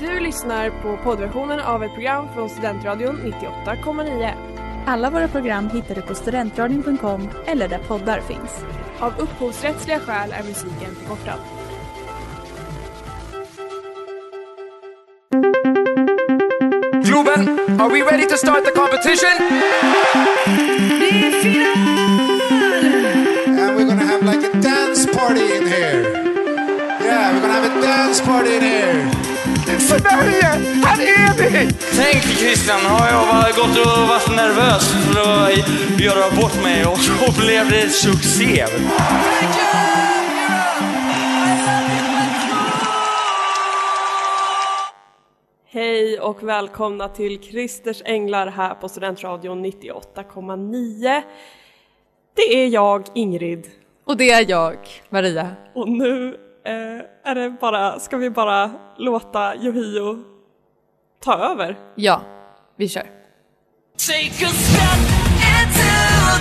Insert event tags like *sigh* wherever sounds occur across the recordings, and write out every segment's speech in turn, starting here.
Du lyssnar på poddversionen av ett program från Studentradion 98,9. Alla våra program hittar du på studentradion.com eller där poddar finns. Av upphovsrättsliga skäl är musiken förkortad. Globen, are we ready to start the competition? And we're gonna have like a dance party in here. Yeah, we're gonna have a dance party in here. Sverige, här är vi! Tänk Christian, har jag gått och varit nervös för att göra bort mig och så blev det succé. Hej och välkomna till Christers Änglar här på Studentradion 98,9. Det är jag, Ingrid. Och det är jag, Maria. Och nu är det bara, ska vi bara låta Yohio ta över? Ja, vi kör. Take a step into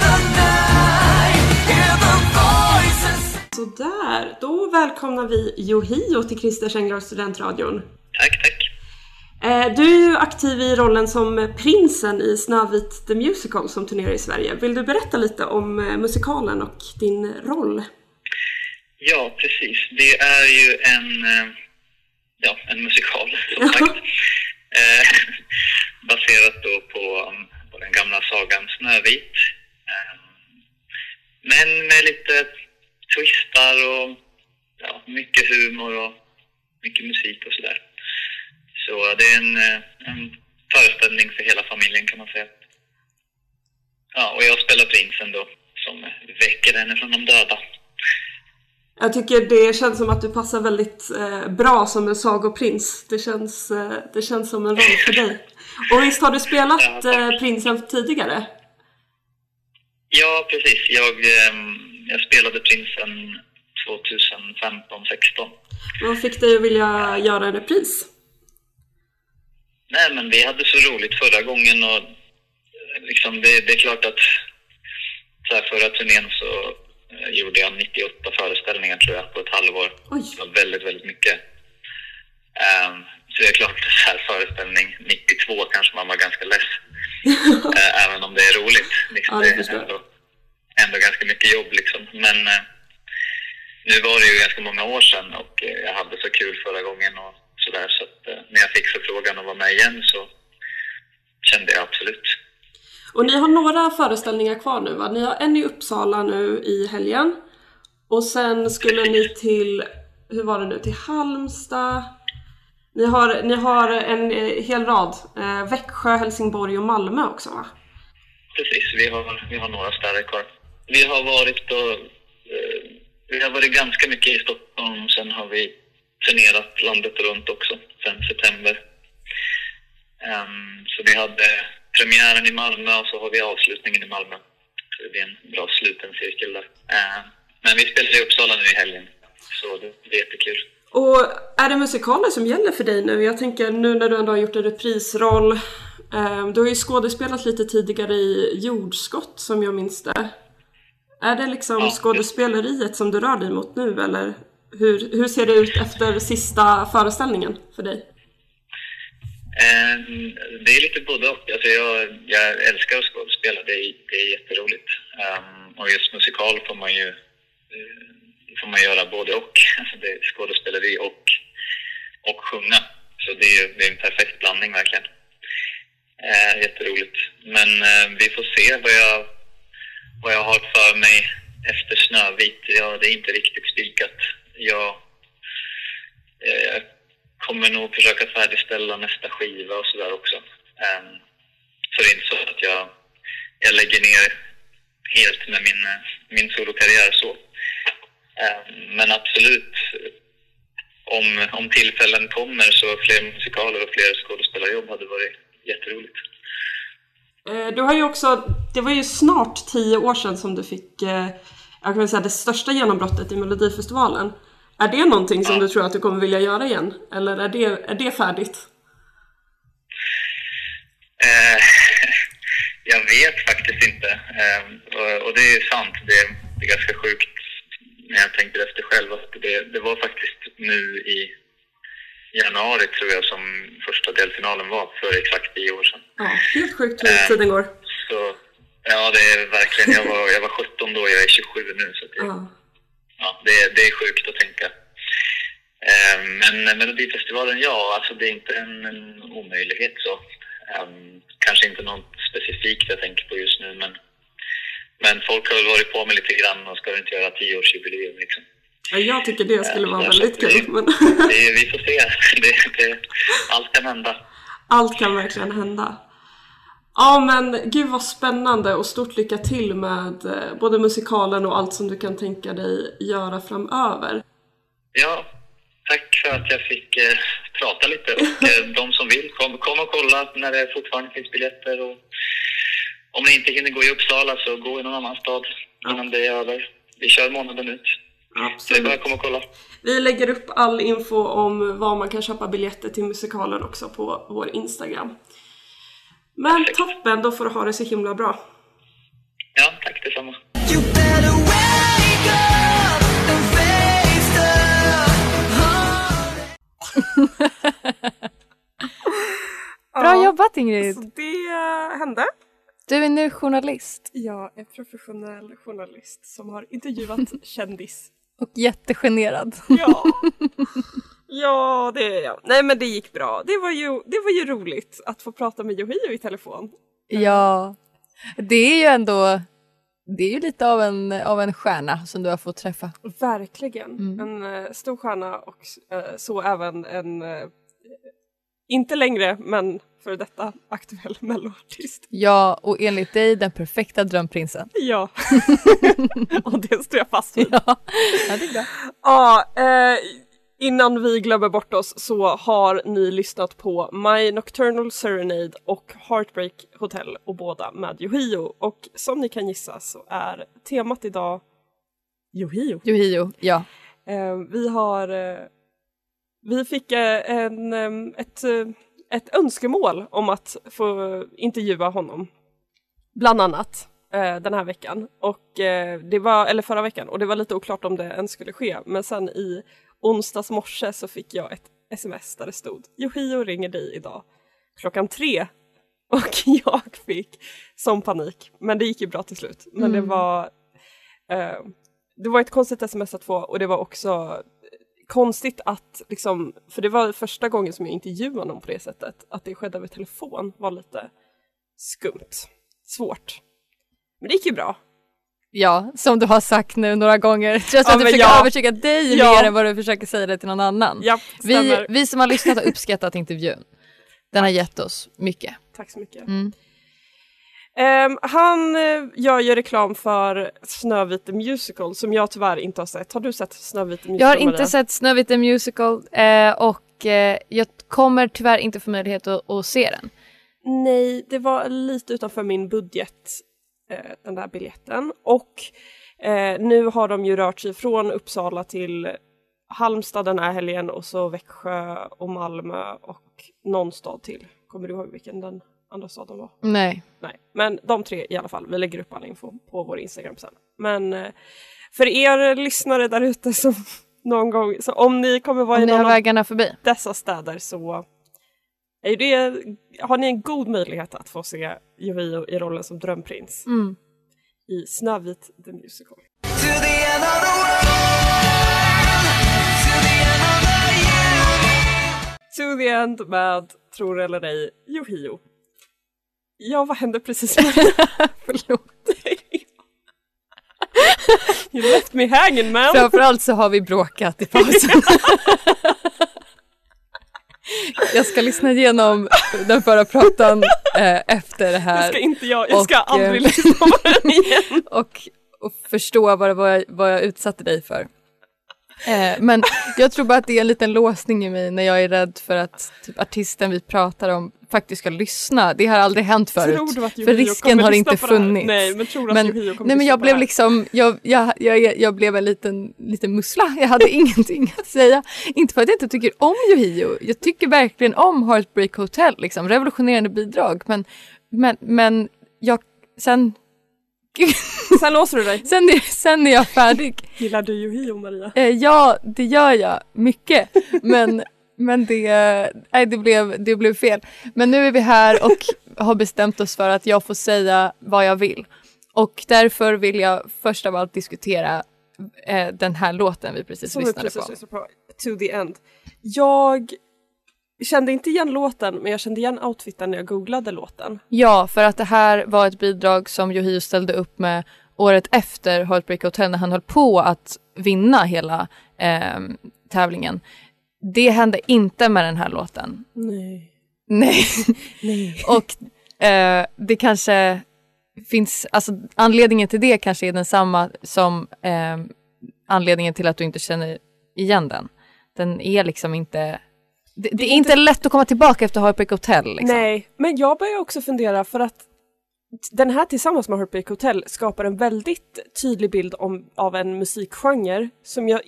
the night. Hear the voices. Sådär, då välkomnar vi Yohio till Christers Änglar och Studentradion. Tack, tack. Eh, Du är ju aktiv i rollen som prinsen i Snövit the Musical som turnerar i Sverige. Vill du berätta lite om eh, musikalen och din roll? Ja, precis. Det är ju en, eh, ja, en musikal, *laughs* som sagt. Eh, baserat då på, um, på den gamla sagan Snövit. Eh, men med lite twistar och ja, mycket humor och mycket musik och sådär. Så det är en, eh, en föreställning för hela familjen kan man säga. Ja, och jag spelar prinsen då, som väcker henne från de döda. Jag tycker det känns som att du passar väldigt eh, bra som en sagoprins. Det känns, eh, det känns som en roll för dig. Och visst har du spelat eh, prinsen tidigare? Ja, precis. Jag, ehm, jag spelade prinsen 2015-16. Vad fick dig att vilja göra en repris? Nej, men vi hade så roligt förra gången och eh, liksom det, det är klart att så här, förra turnén så gjorde jag 98 föreställningar tror jag på ett halvår. Oj. Det var väldigt, väldigt mycket. Ehm, så det är klart, *laughs* så här föreställning 92 kanske man var ganska less. *laughs* Eh, även om det är roligt. Liksom, Ja, det är ändå, ändå ganska mycket jobb liksom. Men eh, nu var det ju ganska många år sedan och eh, jag hade så kul förra gången och sådär. Så att, eh, när jag fick förfrågan att vara med igen så kände jag absolut. Och ni har några föreställningar kvar nu va? Ni har en i Uppsala nu i helgen. Och sen skulle ni till, hur var det nu, till Halmstad. Ni har, ni har en eh, hel rad. Eh, Växjö, Helsingborg och Malmö också va? Precis, vi har, vi har några städer kvar. Vi har varit och, eh, vi har varit ganska mycket i Stockholm, sen har vi turnerat landet runt också sen september. Um, så vi hade premiären i Malmö och så har vi avslutningen i Malmö. Så det blir en bra sluten cirkel där. Ehm, men vi spelar i Uppsala nu i helgen, så det, är jättekul. Och är det musikaler som gäller för dig nu? Jag tänker nu när du ändå har gjort en reprisroll. Eh, du har ju skådespelat lite tidigare i Jordskott som jag minns det. Är det liksom Ja. skådespeleriet som du rör dig mot nu eller hur, hur ser det ut efter sista föreställningen för dig? Ehm, det är lite både och. Alltså jag, jag älskar att skådespela, det är, det är jätteroligt. Um, och just musikal får man ju eh, får man göra både och. Alltså det är skådespeleri och, och sjunga. Så det är, det är en perfekt blandning verkligen. Eh, jätteroligt. Men ehm, vi får se vad jag, vad jag har för mig efter Snövit. Ja, det är inte riktigt spikat. Jag, jag kommer nog försöka färdigställa nästa skiva och sådär också. Um, så det är inte så att jag, jag lägger ner helt med min, min solokarriär så. Um, men absolut, om, om tillfällen kommer så fler musikaler och fler skådespelarjobb hade varit jätteroligt. Eh, du har ju också, det var ju snart tio år sedan som du fick, eh, jag kan väl säga det största genombrottet i Melodifestivalen. Är det någonting som du tror att du kommer vilja göra igen? Eller är det, är det färdigt? Eh, *laughs* jag vet faktiskt inte. Eh, och, och det är sant. Det, det är ganska sjukt när jag tänker efter själv. Att det, det var faktiskt nu i, januari tror jag som första delfinalen var för exakt tio år sedan. Ja, helt sjukt hur tiden går. Så ja, det är verkligen, jag var, jag var 17 då, jag är 27 nu. Så det, Ja. Ja, det, är- det är sjukt att tänka. Eh, Men Melodifestivalen, ja, alltså det är inte en, en omöjlighet så. Eh, Kanske inte något specifikt jag tänker på just nu, men, men folk har väl varit på mig lite grann och ska inte göra tioårsjubileum liksom. Ja, jag tycker det skulle vara Ja, väldigt kul. Men Det, vi får se. *laughs* Det, det, allt kan hända. allt kan verkligen hända. Ja men gud vad spännande och stort lycka till med eh, både musikalen och allt som du kan tänka dig göra framöver. Ja, tack för att jag fick eh, prata lite och *laughs* eh, de som vill, kom, kom och kolla när det fortfarande finns biljetter och om ni inte hinner gå i Uppsala så gå i någon annan stad innan det är över. Vi kör månaden ut. Så det är bara att komma och kolla. Vi lägger upp all info om var man kan köpa biljetter till musikalen också på vår Instagram. Men toppen, då får du ha det så himla bra. Ja, tack detsamma. *laughs* Bra jobbat Ingrid! Så det hände. Du är nu journalist Jag är professionell journalist som har intervjuat *laughs* kändis. Och jättegenerad. Ja. *laughs* ja, det är jag. Nej men det gick bra. Det var ju, det var ju roligt att få prata med Yohio i telefon. Ja, det är ju ändå det är ju lite av en, av en stjärna som du har fått träffa. Verkligen. En eh, stor stjärna och eh, så även en, eh, inte längre men för detta aktuell melloartist. Ja, och enligt dig den perfekta drömprinsen. Ja. *laughs* och det står jag fast vid. Ja, det. Ja, eh, innan vi glömmer bort oss så har ni lyssnat på My Nocturnal Serenade och Heartbreak Hotel och båda med Yohio. Och som ni kan gissa så är temat idag Yohio. Yohio, ja. Eh, vi har eh, vi fick eh, en, eh, ett, eh, ett önskemål om att få intervjua honom. Bland annat eh, den här veckan. Och eh, det var, eller förra veckan, och det var lite oklart om det ens skulle ske. Men sen i onsdags morse så fick jag ett sms där det stod Yohio ringer dig idag klockan tre. *laughs* Och jag fick sån panik. Men det gick ju bra till slut. Men det var eh, det var ett konstigt sms att få och det var också konstigt att liksom, för det var första gången som jag intervjuade honom på det sättet, att det skedde över telefon var lite skumt, svårt. Men det gick ju bra. Ja, som du har sagt nu några gånger. Jag tror Ja, att du försöker ja. övertyga dig Ja. mer än vad du försöker säga det till någon annan. Ja, vi, vi som har lyssnat har uppskattat intervjun. Den har gett oss mycket. Tack så mycket. Mm. Ehm, han eh, gör ju reklam för Snövit the Musical som jag tyvärr inte har sett. Har du sett Snövit the Musical Jag har inte Maria? sett Snövit the Musical eh, och eh, jag kommer tyvärr inte få möjlighet att, att se den. Nej, det var lite utanför min budget, eh, den där biljetten. Och nu har de ju rört sig från Uppsala till Halmstad den här helgen och så Växjö och Malmö och någon stad till. Kommer du ihåg vilken den andra staden var? Nej. Nej, men de tre i alla fall. Vi lägger upp all info på vår Instagram sen. Men eh, för er lyssnare där ute som *laughs* någon gång, så om ni kommer vara Om i någon vägarna förbi. dessa städer så är det, har ni en god möjlighet att få se Yohio i rollen som drömprins Mm. i Snövit the Musical. To the end of the world. To the end of the To the end med, tror eller ej, Yohio. Ja, vad hände precis *laughs* Förlåt. *laughs* You left me hanging man! Framförallt så har vi bråkat i pausen. *laughs* jag ska lyssna igenom den förra pratan eh, efter det Det här. ska inte jag, jag ska Och, aldrig eh, lyssna på den igen. och, och förstå vad, det var jag, vad jag utsatte dig för. Eh, men jag tror bara att det är en liten låsning i mig när jag är rädd för att typ, artisten vi pratar om faktiskt ska lyssna. Det har aldrig hänt förut. För risken har inte funnits. Nej, men tror att men, Yohio kommer nej, men jag blev liksom, jag, jag, jag, jag blev en liten, liten mussla. Jag hade *laughs* ingenting att säga. Inte för att jag inte tycker om Yohio. Jag tycker verkligen om Heartbreak Hotel, liksom. revolutionerande bidrag. Men, men, men jag, sen, *laughs* Sen låser du dig. sen, sen är jag färdig. Gillar du Yohio Maria? Eh, ja, det gör jag mycket. Men, Men det, nej, det, blev, det blev fel. Men nu är vi här och *laughs* har bestämt oss för att jag får säga vad jag vill. Och därför vill jag först av allt diskutera eh, den här låten vi precis Som vi lyssnade precis på. lyssnade på. To the end. Jag kände inte igen låten men jag kände igen outfiten när jag googlade låten. Ja, för att det här var ett bidrag som Yohio ställde upp med året efter Heartbreak Hotel när han höll på att vinna hela ehm, tävlingen. Det hände inte med den här låten. Nej. Nej. Nej. *laughs* Och eh, det kanske finns, alltså anledningen till det kanske är densamma som eh, anledningen till att du inte känner igen den. Den är liksom inte, det, det är inte lätt att komma tillbaka efter Heartbreak Hotel. Liksom. Nej, men jag börjar också fundera för att den här tillsammans med Heartbreak Hotel skapar en väldigt tydlig bild om, av en musikgenre som jag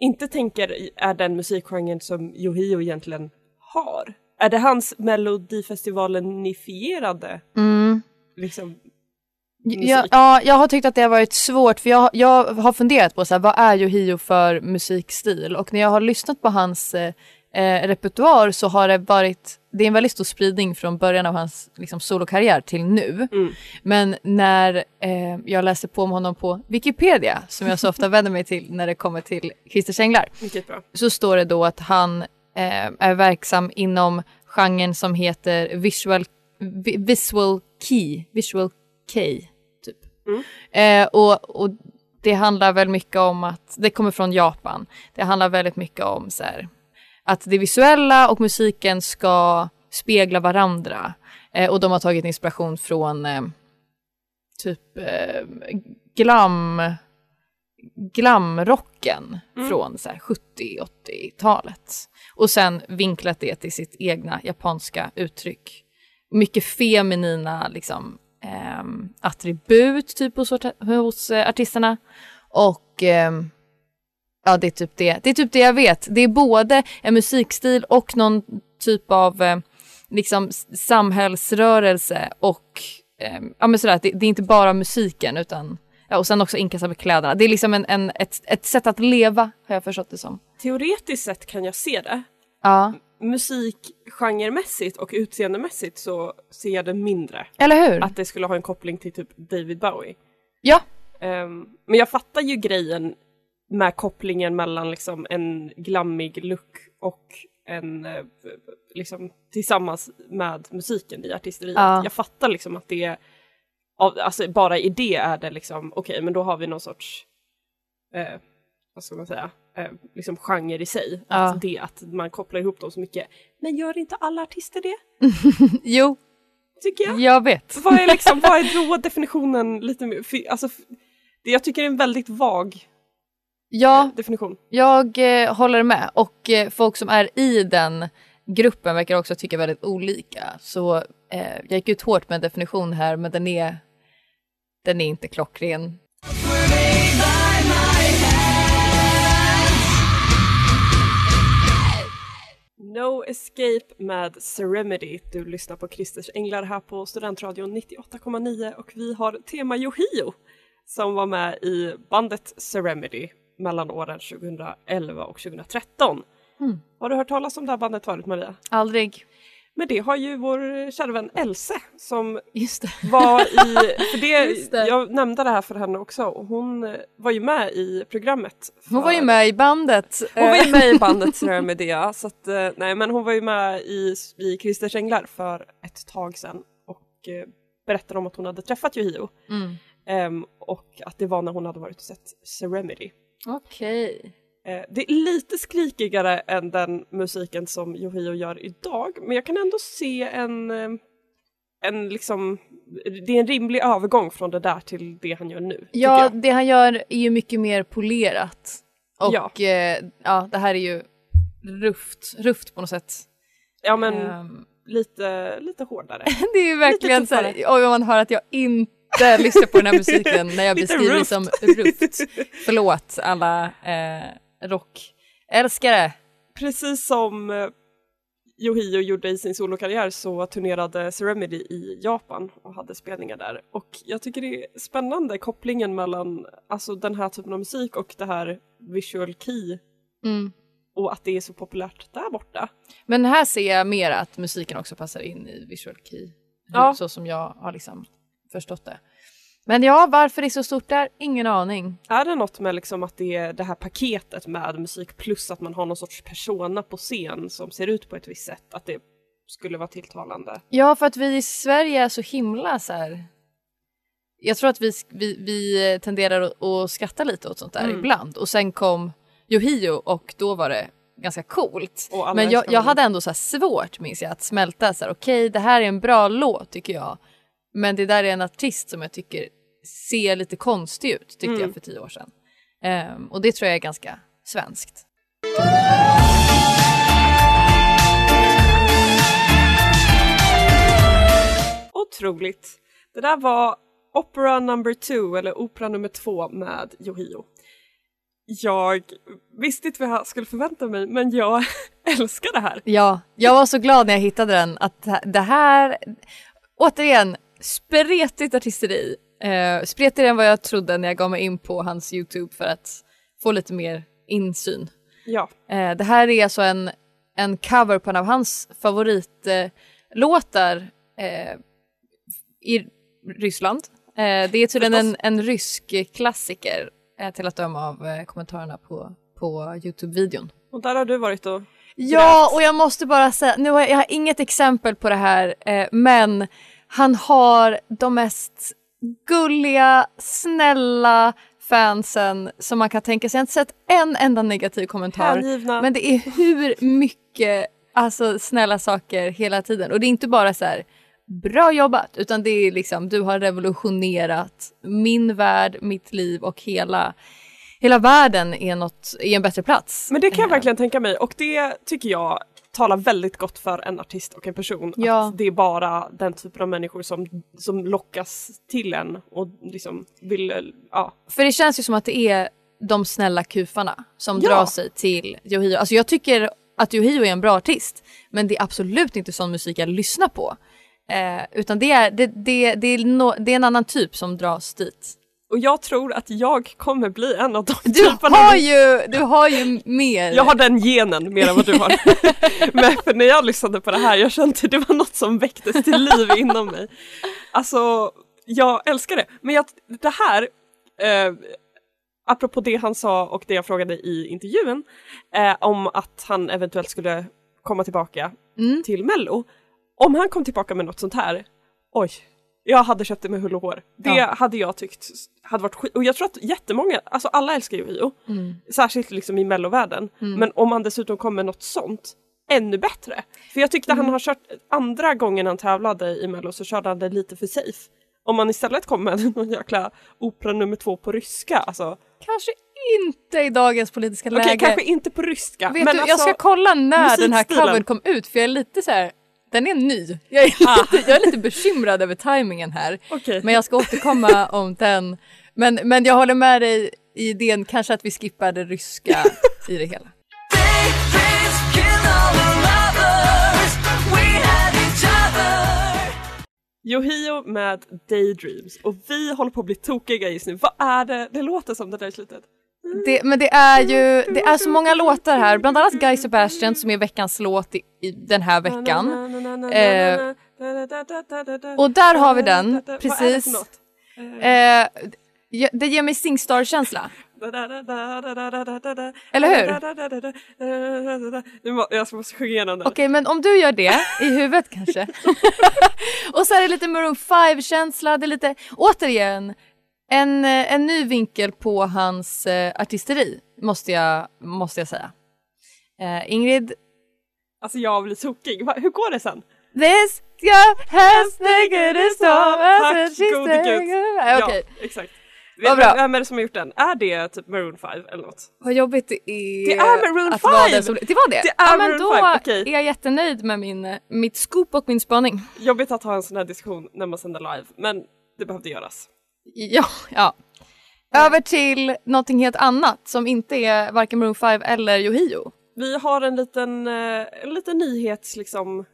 inte tänker är den musikgenren som Yohio egentligen har. Är det hans melodifestivalenifierade Mm. liksom, Ja, musik? ja, jag har tyckt att det har varit svårt för jag, jag har funderat på så här, vad är Yohio för musikstil och när jag har lyssnat på hans eh, eh, repertoar så har det varit, det är en väldigt stor spridning från början av hans liksom, solokarriär till nu. Mm. Men när eh, jag läste på om honom på Wikipedia, som jag så ofta *laughs* vänder mig till när det kommer till Christer Änglar, så står det då att han eh, är verksam inom genren som heter visual, vi, visual key, visual key typ. Eh, och, och det handlar väl mycket om att, det kommer från Japan, det handlar väldigt mycket om så här, att det visuella och musiken ska spegla varandra. Eh, och de har tagit inspiration från eh, typ eh, glam glamrocken från så här 70-80-talet. Och sen vinklat det till sitt egna japanska uttryck. Mycket feminina liksom, ehm, attribut typ hos, hos eh, artisterna. Och ehm, ja, det är, typ det. det är typ det jag vet. Det är både en musikstil och någon typ av eh, liksom samhällsrörelse och eh, ja, men sådär, det, det är inte bara musiken utan ja, och sen också inkassa med kläderna. Det är liksom en, en, ett, ett sätt att leva har jag förstått det som. Teoretiskt sett kan jag se det. Ja, Musikgenremässigt och utseendemässigt så ser jag det mindre. eller hur? Att det skulle ha en koppling till typ David Bowie. Ja, Ehm, men jag fattar ju grejen med kopplingen mellan liksom en glammig look och en eh, liksom tillsammans med musiken i artisteriet. Ja. Jag fattar liksom att det alltså bara i det är det liksom okej men då har vi någon sorts, eh, vad ska man säga, eh, liksom genre i sig. Ja. Att det att man kopplar ihop dem så mycket. Men gör inte alla artister det? *laughs* jo, Tycker jag. jag vet. Vad är, liksom, vad är *laughs* då definitionen lite mer? Alltså, det jag tycker är en väldigt vag Ja, definition. jag eh, håller med och eh, folk som är i den gruppen verkar också tycka väldigt olika. Så eh, jag gick ut hårt med en definition här men den är, den är inte klockren. No Escape med Seremedy. Du lyssnar på Christers Änglar här på Studentradion 98,9 och vi har tema Yohio som var med i bandet Seremedy mellan åren 2011 och 2013. Mm. Har du hört talas om det här bandet förut Maria? Aldrig. Men det har ju vår kära vän Else som var i, *laughs* för det, det. jag nämnde det här för henne också, och hon var ju med i programmet. Hon var ju för- med i bandet. Hon var ju Eh, med i bandet *laughs* Media, så att, eh, nej men hon var ju med i, i Christers Änglar för ett tag sedan och eh, berättade om att hon hade träffat Yohio Mm. ehm, och att det var när hon hade varit och sett Seremedy. Okej. Eh, det är lite skrikigare än den musiken som Yohio gör idag, men jag kan ändå se en, eh, en liksom, det är en rimlig övergång från det där till det han gör nu. Ja, det han gör är ju mycket mer polerat. Och Ja. eh, ja det här är ju ruft, ruft på något sätt. ja men Ehm, lite, lite hårdare. *laughs* det är ju verkligen så här, oj man hör att jag inte lyssnar på den här musiken när jag beskriver det som ruft. Förlåt alla eh, rockälskare. Precis som eh, Yohio gjorde i sin solokarriär så turnerade Seremedy i Japan och hade spelningar där. Och jag tycker det är spännande kopplingen mellan alltså, den här typen av musik och det här visual key Mm. och att det är så populärt där borta. Men här ser jag mer att musiken också passar in i visual key. Ja. Så som jag har liksom förstått det. Men ja, varför det är så stort där? Ingen aning. Är det något med liksom att det är det här paketet med musik plus att man har någon sorts persona på scen som ser ut på ett visst sätt, att det skulle vara tilltalande? Ja, för att vi i Sverige är så himla så här. Jag tror att vi, vi, vi tenderar att, att skratta lite åt sånt där Mm. ibland. Och sen kom Yohio och då var det ganska coolt. Men jag, jag hade ändå så svårt minns jag att smälta så här. okej det här är en bra låt tycker jag. Men det där är en artist som jag tycker ser lite konstig ut tyckte Mm. jag för tio år sedan. Ehm, och det tror jag är ganska svenskt. Otroligt! Det där var Opera number two, eller Opera nummer två med Yohio. Jag visste inte vad jag skulle förvänta mig, men jag *laughs* älskar det här. Ja, jag var så glad när jag hittade den att det här, återigen, spretigt artisteri. Eh, spretigare än vad jag trodde när jag gav mig in på hans Youtube för att få lite mer insyn. Ja, Eh, det här är alltså en, en cover på en av hans favoritlåtar eh, i Ryssland. Eh, det är tydligen en, en rysk klassiker eh, till att döma av eh, kommentarerna på, på Youtube-videon. och där har du varit och Ja, och jag måste bara säga, nu har jag, jag har inget exempel på det här, eh, men han har de mest gulliga, snälla fansen som man kan tänka sig. Jag har inte sett en enda negativ kommentar. Hängivna. Men det är hur mycket alltså, snälla saker hela tiden. Och det är inte bara så här bra jobbat, utan det är liksom du har revolutionerat min värld, mitt liv och hela, hela världen är, något, är en bättre plats. Men det kan jag Eh, verkligen tänka mig och det tycker jag talar väldigt gott för en artist och en person. Ja. Att det är bara den typen av människor som, som lockas till en och liksom vill, ja. För det känns ju som att det är de snälla kufarna som Ja. drar sig till Yohio. Alltså jag tycker att Yohio är en bra artist men det är absolut inte sån musik jag lyssnar på. Eh, utan det är, det, det, det, är no, det är en annan typ som dras dit. Och jag tror att jag kommer bli en av de Du typerna. har ju, du har ju mer. Jag har den genen mer än vad du har. *laughs* Men för när jag lyssnade på det här, jag kände att det var något som väcktes till liv inom mig. Alltså, jag älskar det. Men jag, det här, eh, apropå det han sa och det jag frågade i intervjun, eh, om att han eventuellt skulle komma tillbaka Mm. till Mello. Om han kom tillbaka med något sånt här, oj, jag hade köpt det med hull och hår. Det Ja. hade jag tyckt hade varit skit. Och jag tror att jättemånga, alltså alla älskar ju Rio. Mm. Särskilt liksom i mellovärlden. Men om han dessutom kommer med något sånt, ännu bättre. För jag tyckte Mm. han har kört, andra gången han tävlade i mello så körde han det lite för safe. Om man istället kommer med *laughs* någon jäkla opera nummer två på ryska, alltså. Kanske inte i dagens politiska Okej, läge. kanske inte på ryska. Vet men du, alltså, jag ska kolla när den här covern kom ut för jag är lite så här. Den är ny. Jag är, Ah. lite, jag är lite bekymrad över tajmingen här. Okej. Men jag ska återkomma *laughs* om den. Men, men jag håller med dig i idén kanske att vi skippar det ryska i det hela. Yohio med Daydreams och vi håller på att bli tokiga just nu. Vad är det? Det låter som det där i slutet. Det, men det är ju det är så många låtar här, bland annat Guy Sebastian som är veckans låt i, i den här veckan. Eh, och där har vi den, precis. Eh, ja, det ger mig Singstar-känsla. Eller hur? Jag måste sjunga igenom den. Okej, men om du gör det i huvudet kanske. *laughs* *laughs* och så är det lite Maroon 5-känsla, det är lite, återigen, en, eh, en ny vinkel på hans eh, artisteri, måste jag, måste jag säga. Eh, Ingrid, Alltså jag blir tokig. Va- Hur går det sen? this girl has taken a storm Tack gode gud. Ja, exakt. Vad bra. vem är det som har gjort den? Är det typ Maroon 5 eller något? vad jobbigt det är, Det är Maroon att vara 5! den som, Det var det? Det är ja, men Maroon då 5, okej. är jag jättenöjd med min, eh, mitt scoop och min spaning. Jobbigt att ha en sån här diskussion när man sänder live, men det behövde göras. Ja, ja. Över till någonting helt annat som inte är varken Maroon 5 eller Yohio. Vi har en liten, eh, en liten nyhets liksom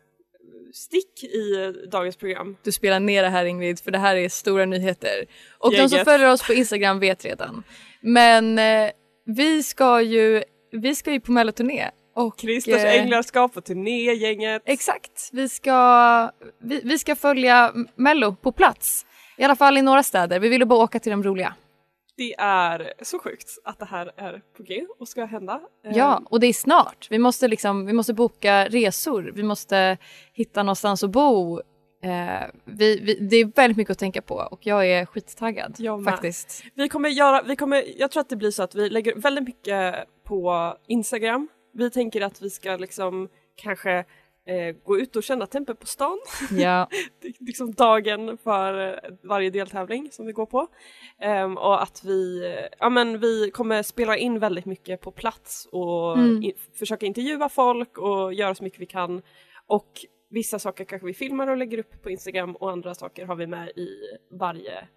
stick i eh, dagens program. Du spelar ner det här Ingrid för det här är stora nyheter. Och de som följer oss på Instagram vet redan. Men eh, vi ska ju vi ska ju på melloturné. Och, Christers eh, änglar ska på turné, gänget. Exakt, vi ska, vi, vi ska följa Mello på plats. I alla fall i några städer. Vi ville bara åka till de roliga. Det är så sjukt att det här är på G och ska hända. Eh, Ja, och det är snart. Vi måste, liksom, vi måste boka resor, vi måste hitta någonstans att bo. Eh, vi, vi, det är väldigt mycket att tänka på och jag är skittaggad Jag faktiskt. Vi kommer göra, vi kommer, jag tror att det blir så att vi lägger väldigt mycket på Instagram. Vi tänker att vi ska liksom kanske eh, gå ut och känna tempen på stan. Ja, *laughs* liksom dagen för eh, varje deltävling som vi går på. Ehm, och att vi, eh, ja men vi kommer spela in väldigt mycket på plats och Mm. i, försöka intervjua folk och göra så mycket vi kan. Och vissa saker kanske vi filmar och lägger upp på Instagram och andra saker har vi med i varje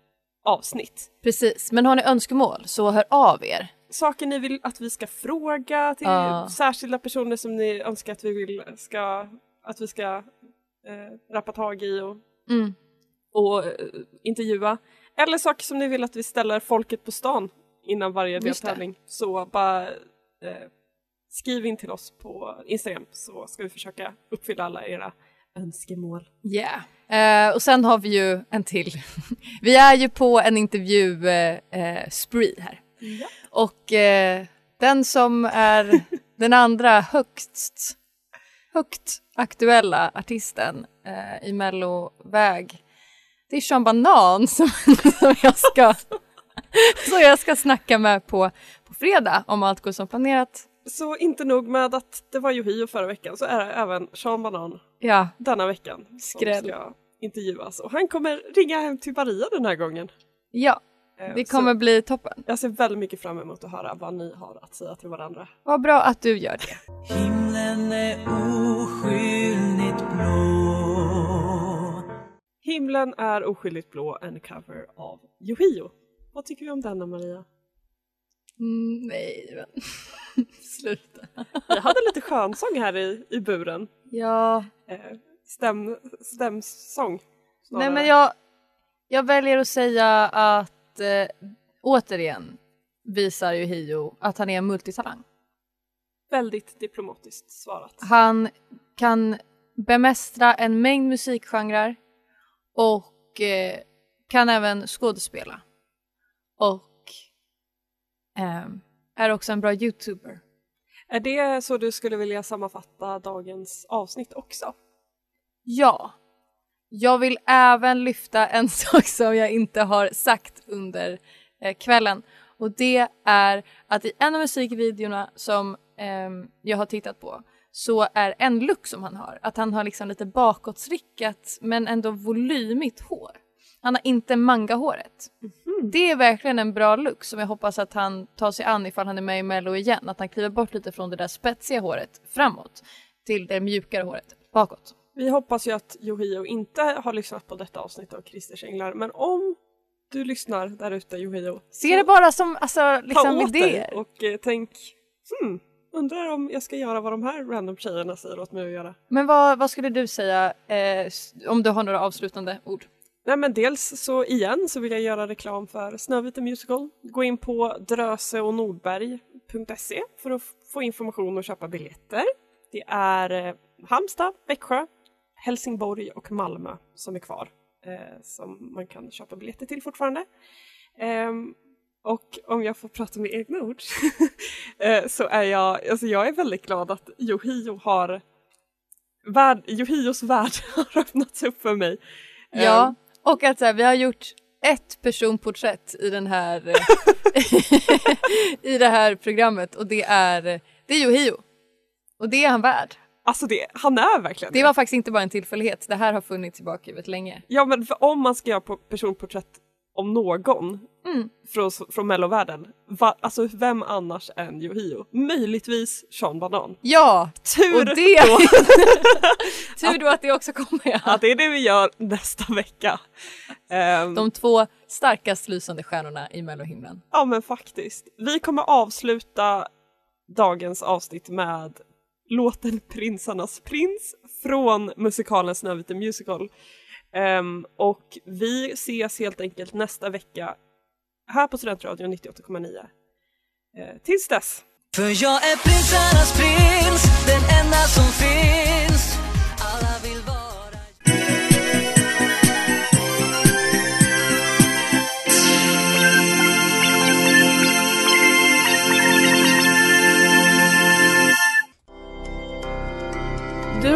avsnitt. precis. Men har ni önskemål så hör av er. Saker ni vill att vi ska fråga till Ja. särskilda personer som ni önskar att vi vill ska, att vi ska eh, rappa tag i och Mm. och eh, intervjua. Eller saker som ni vill att vi ställer folket på stan innan varje deltävling. Så bara eh, skriv in till oss på Instagram så ska vi försöka uppfylla alla era önskemål. Yeah. Eh, och sen har vi ju en till. *laughs* vi är ju på en intervju eh, spree här. Och eh, den som är *laughs* den andra högst, högt aktuella artisten eh, i melloväg det är Sean Banan *laughs* som, som, jag ska, *laughs* som jag ska snacka med på, på fredag om allt går som planerat. Så inte nog med att det var Yohio förra veckan så är det även Sean Banan Ja, denna veckan som Skräll. ska intervjuas och han kommer ringa hem till Maria den här gången. ja Eh, det så kommer bli toppen. Jag ser väldigt mycket fram emot att höra vad ni har att säga till varandra. Vad bra att du gör det. Himlen är oskyldigt blå Himlen är oskyldigt blå, en cover av Yohio. Vad tycker vi om denna Maria? Mm, nej, men *laughs* sluta. Vi hade lite skönsång här i, i buren. Ja, Eh, stäm, stämsång. snarare. nej men jag, jag väljer att säga att eh, återigen visar ju Hio att han är en multitalang. Väldigt diplomatiskt svarat. Han kan bemästra en mängd musikgenrer och eh, kan även skådespela. Och ehm, är också en bra youtuber. Är det så du skulle vilja sammanfatta dagens avsnitt också? Ja. Jag vill även lyfta en *laughs* sak som jag inte har sagt under eh, kvällen. Och det är att i en av musikvideorna som ehm, jag har tittat på så är en look som han har att han har liksom lite bakåtsrickat men ändå volymigt hår. Han har inte mangahåret. Det är verkligen en bra look som jag hoppas att han tar sig an ifall han är med i Mello igen. Att han kliver bort lite från det där spetsiga håret framåt till det mjukare håret bakåt. Vi hoppas ju att Yohio inte har lyssnat på detta avsnitt av Christers Änglar, men om du lyssnar där ute Yohio, Se det bara som alltså, liksom idéer. och eh, tänk hmm, undrar om jag ska göra vad de här random tjejerna säger åt mig att göra. Men vad, vad skulle du säga eh, om du har några avslutande ord? Nej men dels så igen så vill jag göra reklam för Snövit Musical. Gå in på dröseognordberg.se för att få information och köpa biljetter. Det är eh, Halmstad, Växjö, Helsingborg och Malmö som är kvar eh, som man kan köpa biljetter till fortfarande. Ehm, och om jag får prata med egna ord *laughs* eh, så är jag, alltså jag är väldigt glad att Yohio har värld, Yohios värld *laughs* har öppnats upp för mig. Ehm, Ja, och att så här, vi har gjort ett personporträtt i den här eh, *laughs* i det här programmet och det är det är Yohio. Och det är han värd. Alltså det, han är verkligen Det var faktiskt inte bara en tillfällighet, det här har funnits i bakhuvudet länge. Ja men om man ska göra på personporträtt om någon Mm. från, från mellovärlden, va, alltså vem annars än Yohio? Möjligtvis Sean Banan. Ja, Tur och det... då *laughs* Tur då att det också kommer. Ja. *laughs* att det är det vi gör nästa vecka. Ehm, De två starkast lysande stjärnorna i mellohimlen. Ja men faktiskt. Vi kommer avsluta dagens avsnitt med låten Prinsarnas prins från musikalen Snövit the Musical. Um, och vi ses helt enkelt nästa vecka här på Studentradion 98,9. Uh, eh, tills dess, För jag är prinsarnas prins, den enda som finns.